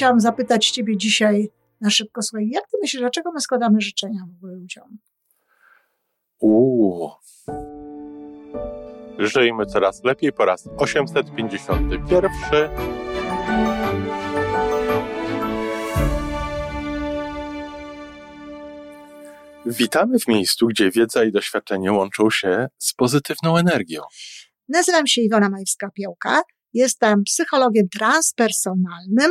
chciałam zapytać Ciebie dzisiaj na szybko, słuchaj, jak Ty myślisz, dlaczego my składamy życzenia w ogóle ludziom? Uuu. Żyjmy coraz lepiej po raz 851. Witamy w miejscu, gdzie wiedza i doświadczenie łączą się z pozytywną energią. Nazywam się Iwona Majwska-Piołka. Jestem psychologiem transpersonalnym,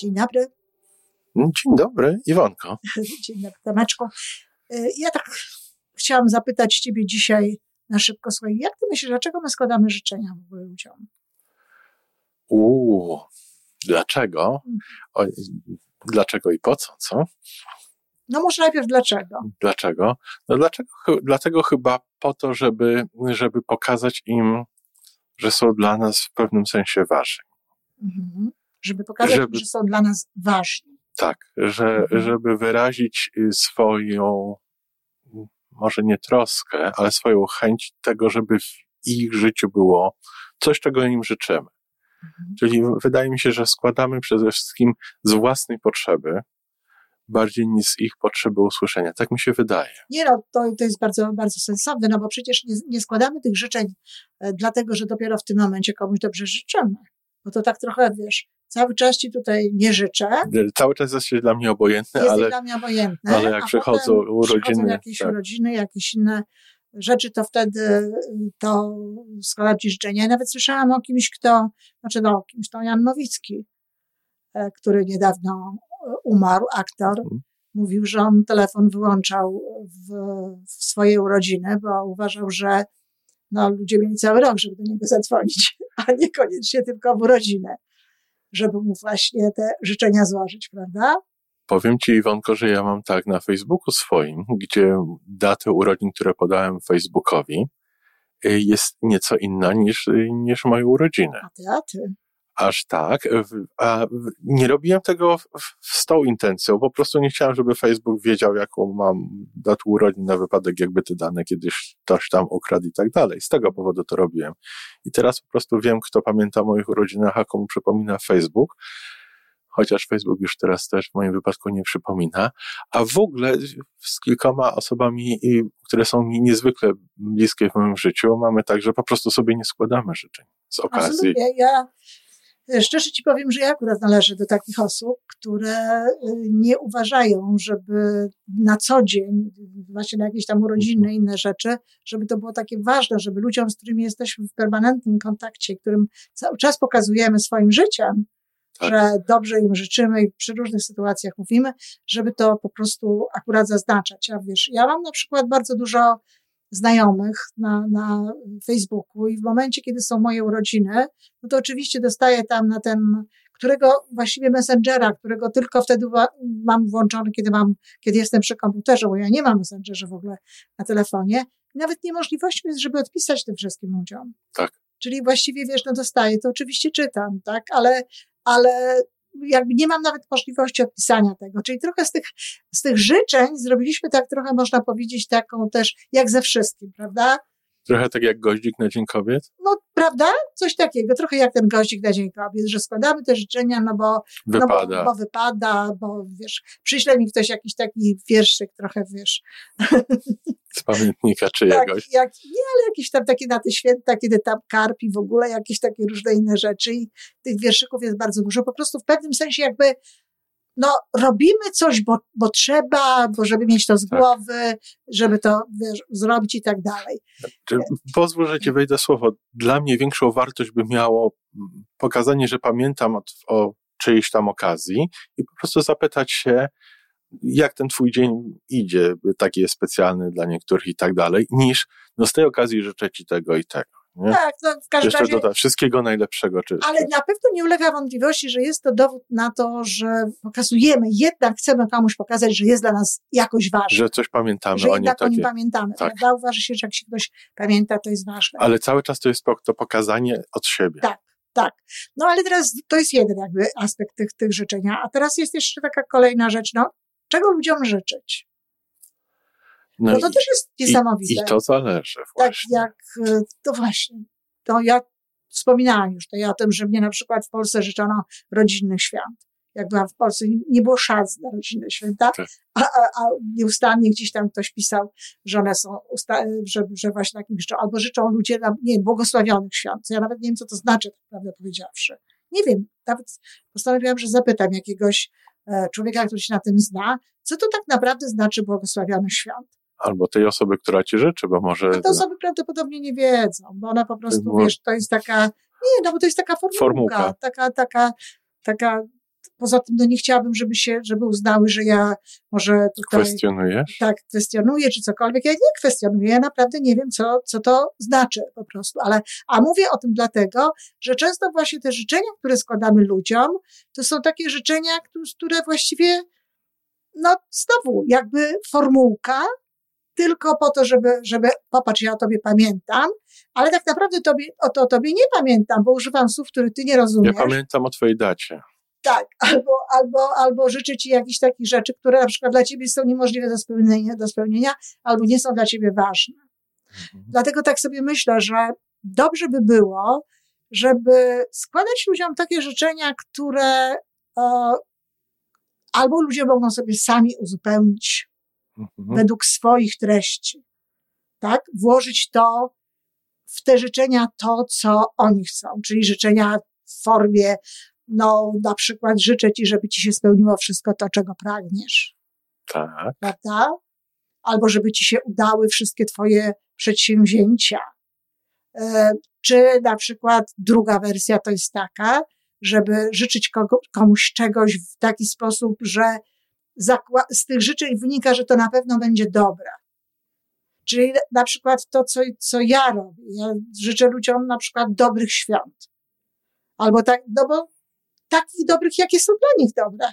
Dzień dobry. Dzień dobry, Iwonko. Dzień dobry, Tomeczko. Ja tak chciałam zapytać Ciebie dzisiaj na szybko, słuchaj, jak Ty myślisz, dlaczego my składamy życzenia w ogóle ludziom? Uuu, dlaczego? O, dlaczego i po co, co? No może najpierw dlaczego? Dlaczego? No dlaczego, dlatego chyba po to, żeby, żeby pokazać im, że są dla nas w pewnym sensie ważni. Mhm. Żeby pokazać, żeby, że są dla nas ważni. Tak, że, mhm. żeby wyrazić swoją, może nie troskę, ale swoją chęć tego, żeby w ich życiu było coś, czego im życzymy. Mhm. Czyli wydaje mi się, że składamy przede wszystkim z własnej potrzeby, bardziej niż z ich potrzeby usłyszenia. Tak mi się wydaje. Nie no, to, to jest bardzo, bardzo sensowne, no bo przecież nie, nie składamy tych życzeń e, dlatego, że dopiero w tym momencie komuś dobrze życzymy. Bo to tak trochę, wiesz, cały czas ci tutaj nie życzę. Cały czas jesteś dla mnie obojętny, Jesteś ale, dla mnie obojętny, ale jak przychodzą urodziny. Przychodzą jakieś tak. urodziny, jakieś inne rzeczy, to wtedy to składam ci życzenia. Ja nawet słyszałam o kimś, kto, znaczy no, o kimś, to Jan Nowicki, e, który niedawno umarł, aktor. Mhm. Mówił, że on telefon wyłączał w, w swoje urodziny, bo uważał, że no, ludzie mieli cały rok, żeby do niego zadzwonić, a niekoniecznie tylko w urodzinę, żeby mu właśnie te życzenia złożyć, prawda? Powiem Ci, Iwonko, że ja mam tak na Facebooku swoim, gdzie datę urodzin, które podałem Facebookowi, y, jest nieco inna niż, niż moje urodziny. A ty, a ty aż tak. A nie robiłem tego z tą intencją, po prostu nie chciałem, żeby Facebook wiedział, jaką mam datę urodzin na wypadek, jakby te dane kiedyś ktoś tam ukradł i tak dalej. Z tego powodu to robiłem. I teraz po prostu wiem, kto pamięta o moich urodzinach, a komu przypomina Facebook. Chociaż Facebook już teraz też w moim wypadku nie przypomina. A w ogóle z kilkoma osobami, które są mi niezwykle bliskie w moim życiu, mamy tak, że po prostu sobie nie składamy życzeń z okazji. Absolutnie. Ja Szczerze ci powiem, że ja akurat należę do takich osób, które y, nie uważają, żeby na co dzień, właśnie na jakieś tam urodziny, inne rzeczy, żeby to było takie ważne, żeby ludziom, z którymi jesteśmy w permanentnym kontakcie, którym cały czas pokazujemy swoim życiem, tak. że dobrze im życzymy i przy różnych sytuacjach mówimy, żeby to po prostu akurat zaznaczać. A wiesz, ja mam na przykład bardzo dużo znajomych na, na Facebooku i w momencie, kiedy są moje urodziny, no to oczywiście dostaję tam na ten, którego właściwie Messengera, którego tylko wtedy mam włączony, kiedy mam, kiedy jestem przy komputerze, bo ja nie mam Messengerze w ogóle na telefonie. Nawet niemożliwością jest, żeby odpisać tym wszystkim ludziom. Tak. Czyli właściwie, wiesz, no dostaję, to oczywiście czytam, tak, ale, ale jakby nie mam nawet możliwości odpisania tego. Czyli trochę z tych, z tych życzeń zrobiliśmy tak trochę, można powiedzieć, taką też, jak ze wszystkim, prawda? Trochę tak jak goździk na Dzień Kobiet? No, prawda? Coś takiego. Trochę jak ten goździk na Dzień Kobiet, że składamy te życzenia, no bo wypada, no bo, bo wypada, bo wiesz, przyśle mi ktoś jakiś taki wierszyk trochę, wiesz. Z pamiętnika czyjegoś. Tak, jak, nie, ale jakieś tam takie na te święta, kiedy tam karpi w ogóle, jakieś takie różne inne rzeczy i tych wierszyków jest bardzo dużo. Po prostu w pewnym sensie jakby no, robimy coś, bo, bo trzeba, bo żeby mieć to z tak. głowy, żeby to wiesz, zrobić i tak dalej. Pozwól, że ci wejdę słowo. Dla mnie większą wartość by miało pokazanie, że pamiętam o, o czyjejś tam okazji i po prostu zapytać się, jak ten twój dzień idzie, taki jest specjalny dla niektórych i tak dalej, niż no z tej okazji życzę ci tego i tego. Nie? Tak, no w każdym Jeszcze razie. doda, wszystkiego najlepszego. Ale na pewno nie ulega wątpliwości, że jest to dowód na to, że pokazujemy, jednak chcemy komuś pokazać, że jest dla nas jakoś ważne. że coś pamiętamy że o nim jednak o nim takie. pamiętamy. Tak. Prawda? Uważa się, że jak się ktoś pamięta, to jest ważne. Ale cały czas to jest to, to pokazanie od siebie. Tak. Tak. No ale teraz to jest jeden jakby aspekt tych, tych życzenia. A teraz jest jeszcze taka kolejna rzecz, no, czego ludziom życzyć? No No to i, też jest i, niesamowite. I to zależy tak właśnie. jak, e, to właśnie, to ja wspominałam już to ja o tym, że mnie na przykład w Polsce życzono rodzinnych świąt. Jak byłam w Polsce, nie- było szans na rodzinne święta, Tak. a, a, a nieustannie gdzieś tam ktoś pisał, że one są, usta- że, że właśnie takim życzą, albo życzą ludzie nam, nie wiem, błogosławionych świąt. Ja nawet nie wiem, co to znaczy, tak prawdę powiedziawszy. Nie wiem, nawet postanowiłam, że zapytam jakiegoś e, człowieka, który się na tym zna, co to tak naprawdę znaczy błogosławionych świąt. Albo tej osoby, która ci życzy, bo może A te osoby prawdopodobnie nie wiedzą, bo one po prostu, było- wiesz, to jest taka, nie, no bo to jest taka formułka, Formułka. taka, taka, taka, poza tym, no nie chciałabym, żeby się, żeby uznały, że ja może tutaj kwestionujesz. tak kwestionuję, czy cokolwiek. Ja nie kwestionuję, ja naprawdę nie wiem, co, co to znaczy po prostu, ale, a mówię o tym dlatego, że często właśnie te życzenia, które składamy ludziom, to są takie życzenia, któ- które właściwie, no znowu, jakby formułka, tylko po to, żeby, żeby popatrz, ja o tobie pamiętam, ale tak naprawdę tobie, o to o tobie nie pamiętam, bo używam słów, których ty nie Ja rozumiesz. pamiętam o twojej dacie. Tak, albo, albo, albo życzę ci jakichś takich rzeczy, które na przykład dla ciebie są niemożliwe do spełnienia, do spełnienia albo nie są dla ciebie ważne. Mhm. Dlatego tak sobie myślę, że dobrze by było, żeby składać ludziom takie życzenia, które e, albo ludzie mogą sobie sami uzupełnić Mhm. według swoich treści. Tak? Włożyć to w te życzenia to, co oni chcą, czyli życzenia w formie, no na przykład życzę ci, żeby ci się spełniło wszystko to, czego pragniesz, Tak. prawda? Albo żeby ci się udały wszystkie twoje przedsięwzięcia. E, Czy na przykład druga wersja to jest taka, żeby życzyć kogo, komuś czegoś w taki sposób, że z tych życzeń wynika, że to na pewno będzie dobre. Czyli na przykład to, co, co ja robię. Ja życzę ludziom na przykład dobrych świąt. Albo tak, no bo takich dobrych, jakie są dla nich dobre.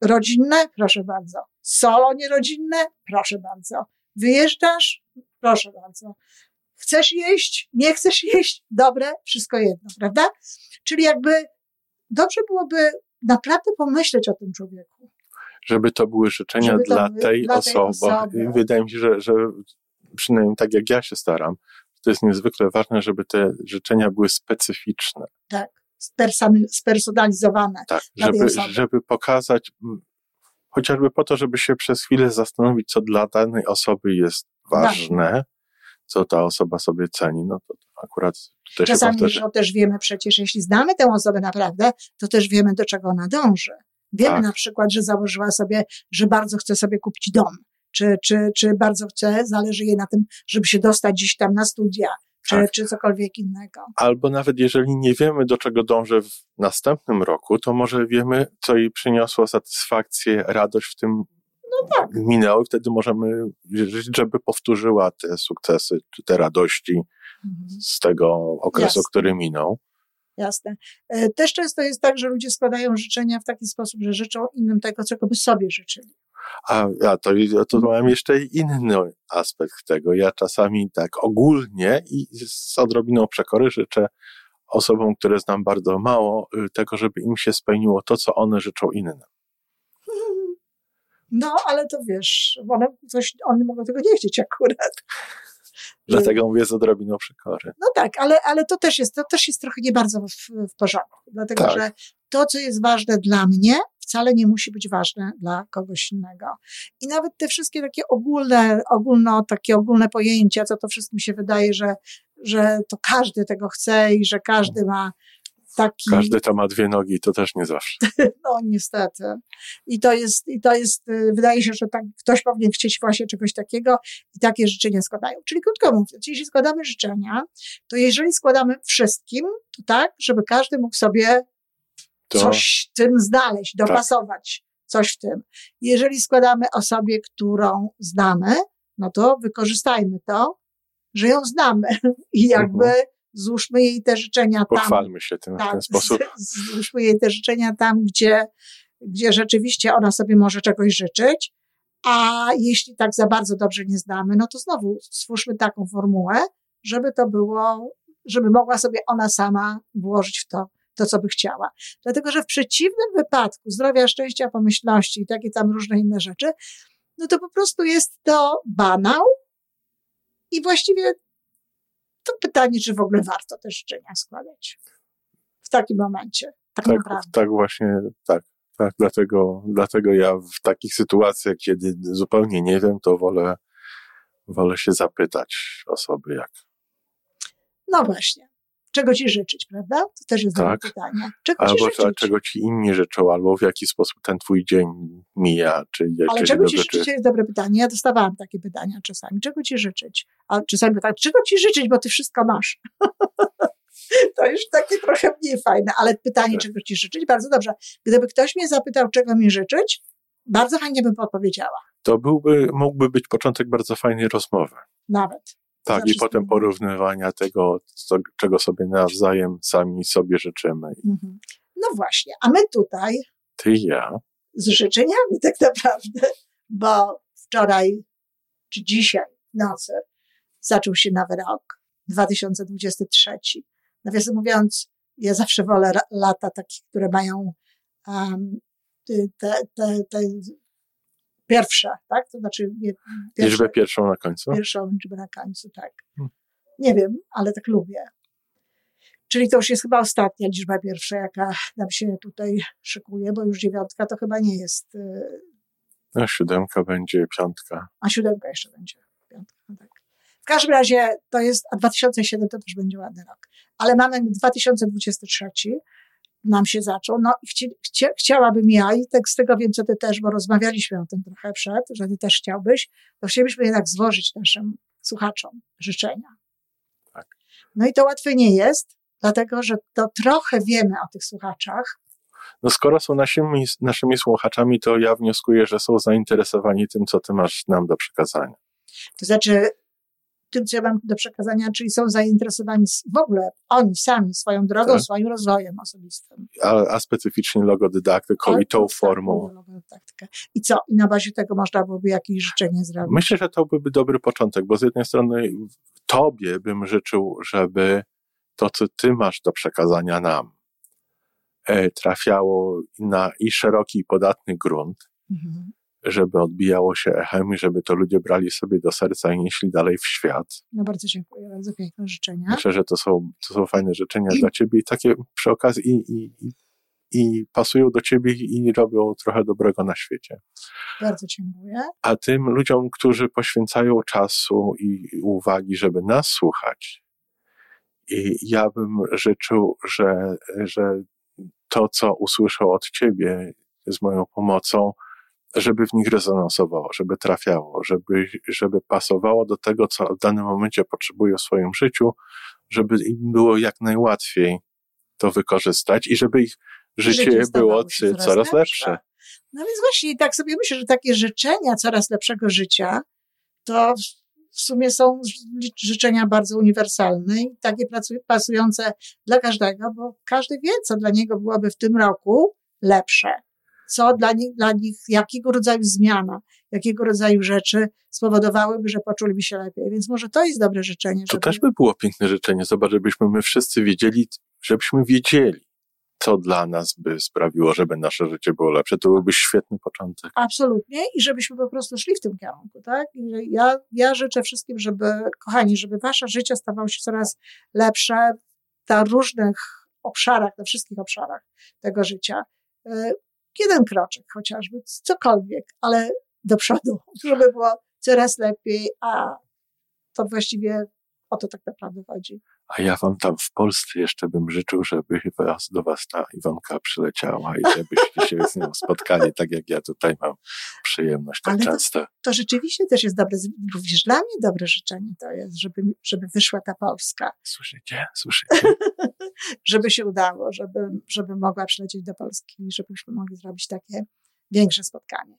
Rodzinne? Proszę bardzo. Solo nierodzinne? Proszę bardzo. Wyjeżdżasz? Proszę bardzo. Chcesz jeść? Nie chcesz jeść? Dobre? Wszystko jedno, prawda? Czyli jakby dobrze byłoby naprawdę pomyśleć o tym człowieku. Żeby to były życzenia Żeby dla, tej dla tej osoby. osoby. I Wydaje mi się, że, że przynajmniej tak jak ja się staram, to jest niezwykle ważne, żeby te życzenia były specyficzne. Tak. Spersonalizowane. Tak, tej żeby, osoby. żeby pokazać, chociażby po to, żeby się przez chwilę zastanowić, co dla danej osoby jest ważne, co ta osoba sobie ceni, no to akurat tutaj się Czasami powtórzy. to też wiemy przecież, jeśli znamy tę osobę naprawdę, to też wiemy, do czego ona dąży. Wiemy Tak. na przykład, że założyła sobie, że bardzo chce sobie kupić dom, czy, czy, czy bardzo chce, zależy jej na tym, żeby się dostać gdzieś tam na studia, czy, Tak. czy cokolwiek innego. Albo nawet jeżeli nie wiemy, do czego dążę w następnym roku, to może wiemy, co jej przyniosło satysfakcję, radość w tym tak. minęło i wtedy możemy życzyć, żeby powtórzyła te sukcesy, czy te radości Mhm. z tego okresu, Jasne. który minął. Jasne. E, Też często jest tak, że ludzie składają życzenia w taki sposób, że życzą innym tego, czego by sobie życzyli. A, a to, to mam jeszcze inny aspekt tego. Ja czasami tak ogólnie i z odrobiną przekory życzę osobom, które znam bardzo mało, y, tego, żeby im się spełniło to, co one życzą innym. No, ale to wiesz, one, coś, one mogą tego nie chcieć akurat. Dlatego mówię z odrobiną przekory. No tak, ale, ale to też jest, to też jest trochę nie bardzo w, w porządku, dlatego Tak. że to, co jest ważne dla mnie, wcale nie musi być ważne dla kogoś innego. I nawet te wszystkie takie ogólne, ogólno, takie ogólne pojęcia, co to wszystkim się wydaje, że, że to każdy tego chce i że każdy ma taki, Każdy to ma dwie nogi, to też nie zawsze. no niestety. I to jest, i to jest, y, wydaje się, że tak, ktoś powinien chcieć właśnie czegoś takiego i takie życzenia składają. Czyli krótko mówiąc, jeśli składamy życzenia, to jeżeli składamy wszystkim, to tak, żeby każdy mógł sobie To coś w tym znaleźć, dopasować coś w tym. Jeżeli składamy osobie, którą znamy, no to wykorzystajmy to że ją znamy i jakby mhm. Złóżmy jej te życzenia tam. Pochwalmy się tym tak, w ten sposób. Złóżmy jej te życzenia tam, gdzie, gdzie rzeczywiście ona sobie może czegoś życzyć. A jeśli tak za bardzo dobrze nie znamy, no to znowu stwórzmy taką formułę, żeby to było, żeby mogła sobie ona sama włożyć w to to, co by chciała. Dlatego, że w przeciwnym wypadku zdrowia, szczęścia, pomyślności i takie tam różne inne rzeczy, no to po prostu jest to banał i właściwie to pytanie, czy w ogóle warto te życzenia składać w takim momencie. Tak, tak naprawdę. Tak właśnie, tak. Tak, dlatego, dlatego ja w takich sytuacjach, kiedy zupełnie nie wiem, to wolę, wolę się zapytać osoby, jak. No właśnie czego ci życzyć, prawda? To też jest tak. dobre pytanie. Czego albo ci życzyć? czego ci inni życzą, albo w jaki sposób ten twój dzień mija. Czy, Ale czy czego ci życzyć jest dobre pytanie. Ja dostawałam takie pytania czasami. Czego ci życzyć? A czasami tak, czego ci życzyć, bo ty wszystko masz. to już takie trochę mniej fajne, ale pytanie, tak. czego ci życzyć, bardzo dobrze. Gdyby ktoś mnie zapytał, czego mi życzyć, bardzo chętnie bym podpowiedziała. To byłby, mógłby być początek bardzo fajnej rozmowy. Nawet. Tak, i potem porównywania tego, co, czego sobie nawzajem sami sobie życzymy. Mhm. No właśnie, a my tutaj. Ty i ja. Z życzeniami tak naprawdę, bo wczoraj czy dzisiaj w nocy zaczął się nowy rok, 2023. Nawiasem mówiąc, ja zawsze wolę lata takie, które mają um, te, te, te Pierwsza, tak? To znaczy nie, pierwsza, liczbę pierwszą na końcu? Pierwszą liczbę na końcu, tak. Hmm. Nie wiem, ale tak lubię. Czyli to już jest chyba ostatnia liczba pierwsza, jaka nam się tutaj szykuje, bo już dziewiątka to chyba nie jest. Y, a siódemka będzie piątka. A siódemka jeszcze będzie piątka, no tak. W każdym razie to jest, a 2007 to też będzie ładny rok. Ale mamy 2023 nam się zaczął. No i chci, chci, chciałabym ja, i tak z tego wiem, co ty też, bo rozmawialiśmy o tym trochę przed, że ty też chciałbyś, to chcielibyśmy jednak złożyć naszym słuchaczom życzenia. Tak. No i to łatwe nie jest, dlatego że to trochę wiemy o tych słuchaczach. No skoro są naszymi, naszymi słuchaczami, to ja wnioskuję, że są zainteresowani tym, co ty masz nam do przekazania. To znaczy, tym, co ja mam do przekazania, czyli są zainteresowani w ogóle oni sami swoją drogą, tak. swoim rozwojem osobistym. A, a specyficznie logodydaktyką i tą formą. I co? I na bazie tego można byłoby jakieś życzenie zrobić? Myślę, że to byłby dobry początek, bo z jednej strony tobie bym życzył, żeby to, co ty masz do przekazania nam, e, trafiało na i szeroki, i podatny grunt. Mhm żeby odbijało się echem i żeby to ludzie brali sobie do serca i nieśli dalej w świat. No bardzo dziękuję, bardzo piękne życzenia. Myślę, że to są, to są fajne życzenia I... dla ciebie i takie przy okazji i, i, i, i pasują do ciebie i robią trochę dobrego na świecie. Bardzo dziękuję. A tym ludziom, którzy poświęcają czasu i uwagi, żeby nas słuchać, i ja bym życzył, że, że to, co usłyszą od ciebie z moją pomocą, żeby w nich rezonansowało, żeby trafiało, żeby, żeby pasowało do tego, co w danym momencie potrzebują w swoim życiu, żeby im było jak najłatwiej to wykorzystać i żeby ich życie, życie było coraz, coraz lepsze. lepsze. No więc właśnie tak sobie myślę, że takie życzenia coraz lepszego życia to w sumie są życzenia bardzo uniwersalne i takie pasujące dla każdego, bo każdy wie, co dla niego byłoby w tym roku lepsze co dla nich, dla nich, jakiego rodzaju zmiana, jakiego rodzaju rzeczy spowodowałyby, że poczuliby się lepiej. Więc może to jest dobre życzenie. To też by było piękne życzenie. Zobacz, żebyśmy my wszyscy wiedzieli, żebyśmy wiedzieli, co dla nas by sprawiło, żeby nasze życie było lepsze. To byłby świetny początek. Absolutnie i żebyśmy po prostu szli w tym kierunku, tak? I ja, ja życzę wszystkim, żeby, kochani, żeby wasze życie stawało się coraz lepsze na różnych obszarach, na wszystkich obszarach tego życia. Jeden kroczek chociażby, cokolwiek, ale do przodu, żeby było coraz lepiej, a to właściwie o to tak naprawdę chodzi. A ja wam tam w Polsce jeszcze bym życzył, żeby chyba do was ta Iwonka przyleciała i żebyście się z nią spotkali, tak jak ja tutaj mam przyjemność tak Ale często. To, to rzeczywiście też jest dobre, również dla mnie dobre życzenie to jest, żeby, żeby wyszła ta Polska. Słyszycie? Słyszycie? żeby się udało, żeby, żeby mogła przylecieć do Polski i żebyśmy mogli zrobić takie większe spotkanie.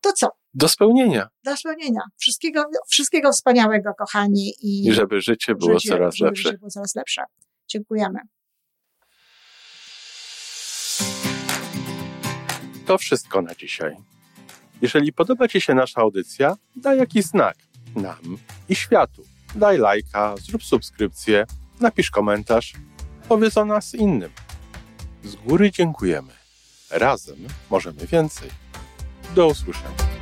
To co? Do spełnienia. Do spełnienia. Wszystkiego, wszystkiego wspaniałego, kochani. I, I żeby życie było życie, coraz żeby lepsze. Życie było coraz lepsze. Dziękujemy. To wszystko na dzisiaj. Jeżeli podoba Ci się nasza audycja, daj jakiś znak nam i światu. Daj lajka, zrób subskrypcję, napisz komentarz, powiedz o nas innym. Z góry dziękujemy. Razem możemy więcej. Do usłyszenia.